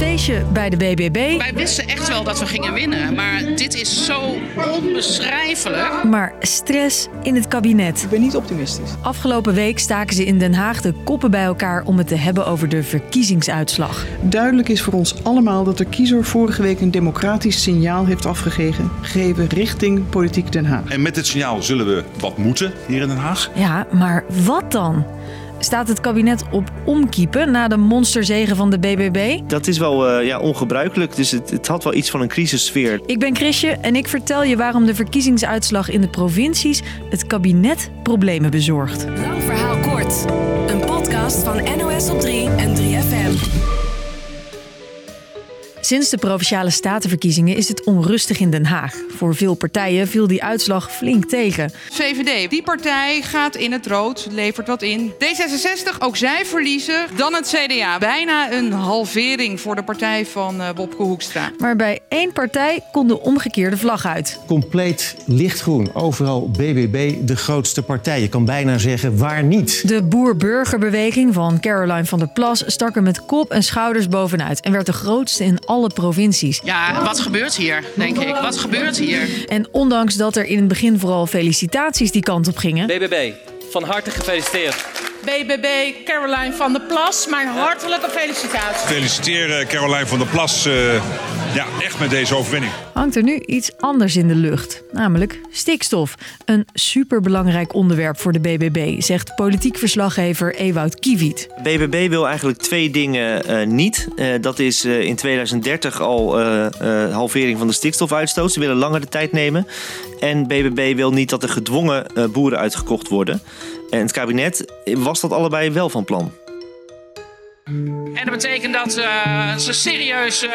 feestje bij de BBB. Wij wisten echt wel dat we gingen winnen, maar dit is zo onbeschrijfelijk. Maar stress in het kabinet. Ik ben niet optimistisch. Afgelopen week staken ze in Den Haag de koppen bij elkaar om het te hebben over de verkiezingsuitslag. Duidelijk is voor ons allemaal dat de kiezer vorige week een democratisch signaal heeft afgegeven gegeven richting politiek Den Haag. En met dit signaal zullen we wat moeten hier in Den Haag. Ja, maar wat dan? Staat het kabinet op omkiepen na de monsterzegen van de BBB? Dat is wel eh, ja, ongebruikelijk, dus het, het had wel iets van een crisissfeer. Ik ben Chrisje en ik vertel je waarom de verkiezingsuitslag in de provincies het kabinet problemen bezorgt. Lang verhaal kort. Een podcast van NOS op 3 en 3FM. Sinds de provinciale statenverkiezingen is het onrustig in Den Haag. Voor veel partijen viel die uitslag flink tegen. VVD, die partij gaat in het rood, levert wat in. D66, ook zij verliezen. Dan het CDA. Bijna een halvering voor de partij van uh, Bobke Hoekstra. Maar bij één partij kon de omgekeerde vlag uit. Compleet lichtgroen. Overal BBB de grootste partij. Je kan bijna zeggen waar niet. De boer-burgerbeweging van Caroline van der Plas stak er met kop en schouders bovenuit en werd de grootste in alle provincies. Ja, wat gebeurt hier, denk ik? Wat gebeurt hier? En ondanks dat er in het begin vooral felicitaties die kant op gingen, BBB, van harte gefeliciteerd. BBB Caroline van der Plas, mijn hartelijke felicitaties. Feliciteer Caroline van der Plas uh, ja, echt met deze overwinning. hangt er nu iets anders in de lucht, namelijk stikstof. Een superbelangrijk onderwerp voor de BBB, zegt politiek verslaggever Ewout Kiewiet. BBB wil eigenlijk twee dingen uh, niet. Uh, dat is uh, in 2030 al halvering van de stikstofuitstoot. Ze willen langer de tijd nemen. En BBB wil niet dat er gedwongen boeren uitgekocht worden. En het kabinet was dat allebei wel van plan. En dat betekent dat uh, ze serieus uh,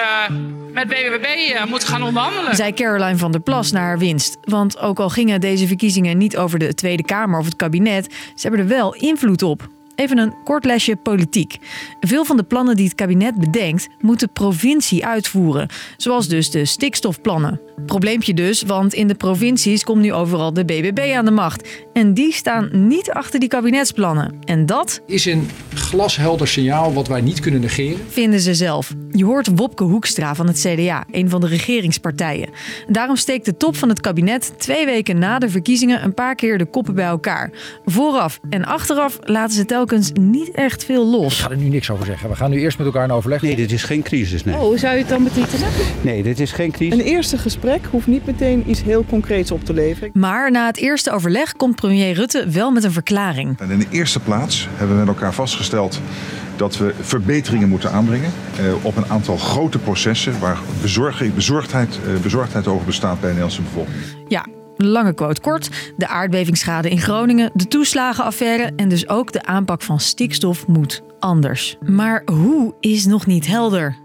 met BBB uh, moeten gaan onderhandelen. Zei Caroline van der Plas naar haar winst. Want ook al gingen deze verkiezingen niet over de Tweede Kamer of het kabinet, ze hebben er wel invloed op. Even een kort lesje politiek. Veel van de plannen die het kabinet bedenkt, moet de provincie uitvoeren. Zoals dus de stikstofplannen. Probleempje dus, want in de provincies komt nu overal de BBB aan de macht. En die staan niet achter die kabinetsplannen. En dat is een glashelder signaal wat wij niet kunnen negeren. Vinden ze zelf. Je hoort Wopke Hoekstra van het CDA, een van de regeringspartijen. Daarom steekt de top van het kabinet twee weken na de verkiezingen een paar keer de koppen bij elkaar. Vooraf en achteraf laten ze telkens niet echt veel los. Ik ga er nu niks over zeggen. We gaan nu eerst met elkaar in overleg. Nee, dit is geen crisis. Nee. Oh, hoe zou je het dan betitelen? Nee, dit is geen crisis. Een eerste gesprek hoeft niet meteen iets heel concreets op te leveren. Maar na het eerste overleg komt premier Rutte wel met een verklaring. En in de eerste plaats hebben we met elkaar vastgesteld dat we verbeteringen moeten aanbrengen eh, op een aantal grote processen waar bezorgdheid, eh, bezorgdheid over bestaat bij de Nederlandse bevolking. Ja, lange quote kort. De aardbevingsschade in Groningen, de toeslagenaffaire en dus ook de aanpak van stikstof moet anders. Maar hoe is nog niet helder.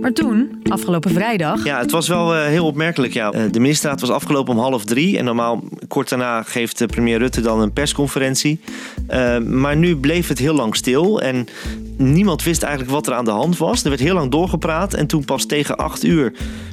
Maar toen, afgelopen vrijdag. Ja, het was wel uh, heel opmerkelijk. Ja. Uh, de ministerraad was afgelopen om half drie. En normaal, kort daarna, geeft premier Rutte dan een persconferentie. maar nu bleef het heel lang stil. En niemand wist eigenlijk wat er aan de hand was. Er werd heel lang doorgepraat. En toen pas tegen acht uur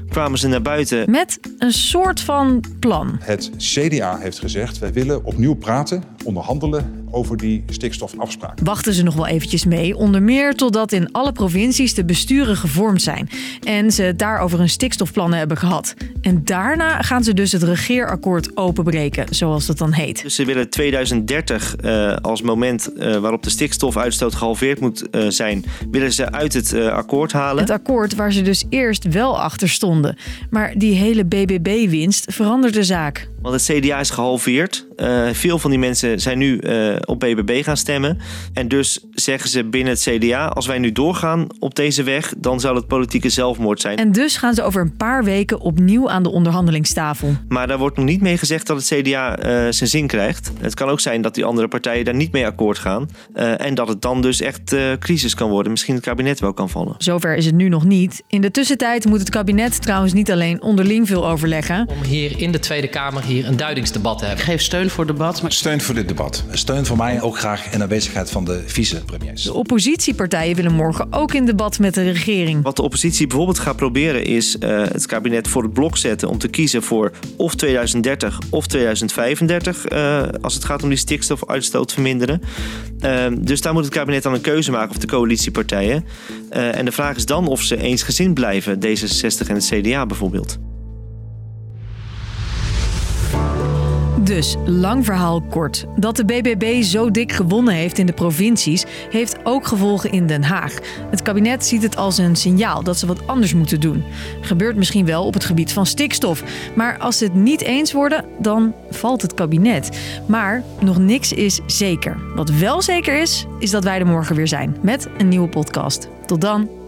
kwamen ze naar buiten. Met een soort van plan. Het CDA heeft gezegd: wij willen opnieuw praten, onderhandelen over die stikstofafspraak. Wachten ze nog wel eventjes mee, onder meer totdat in alle provincies de besturen gevormd zijn en ze daarover een stikstofplannen hebben gehad. En daarna gaan ze dus het regeerakkoord openbreken, zoals dat dan heet. Dus ze willen 2030 uh, als moment uh, waarop de stikstofuitstoot gehalveerd moet uh, zijn, willen ze uit het akkoord halen. Het akkoord waar ze dus eerst wel achter stonden. Maar die hele BBB-winst verandert de zaak. Want het CDA is gehalveerd. Veel van die mensen zijn nu op BBB gaan stemmen. En dus zeggen ze binnen het CDA: als wij nu doorgaan op deze weg, dan zal het politieke zelfmoord zijn. En dus gaan ze over een paar weken opnieuw aan de onderhandelingstafel. Maar daar wordt nog niet mee gezegd dat het CDA uh, zijn zin krijgt. Het kan ook zijn dat die andere partijen daar niet mee akkoord gaan. en dat het dan dus echt crisis kan worden. Misschien het kabinet wel kan vallen. Zover is het nu nog niet. In de tussentijd moet het kabinet trouwens niet alleen onderling veel overleggen. Om hier in de Tweede Kamer hier een duidingsdebat te hebben. Ik geef steun voor het debat. Maar... Steun voor dit debat. Steun voor mij ook graag in aanwezigheid van de De oppositiepartijen willen morgen ook in debat met de regering. Wat de oppositie bijvoorbeeld gaat proberen is uh, het kabinet voor het blok zetten om te kiezen voor of 2030 of 2035 uh, als het gaat om die stikstofuitstoot verminderen. Ehm, dus daar moet het kabinet dan een keuze maken, of de coalitiepartijen. Uh, en de vraag is dan of ze eensgezind blijven, D66 en het CDA bijvoorbeeld. Dus, lang verhaal kort. Dat de BBB zo dik gewonnen heeft in de provincies, heeft ook gevolgen in Den Haag. Het kabinet ziet het als een signaal dat ze wat anders moeten doen. Gebeurt misschien wel op het gebied van stikstof. Maar als ze het niet eens worden, dan valt het kabinet. Maar nog niks is zeker. Wat wel zeker is, is dat wij er morgen weer zijn met een nieuwe podcast. Tot dan.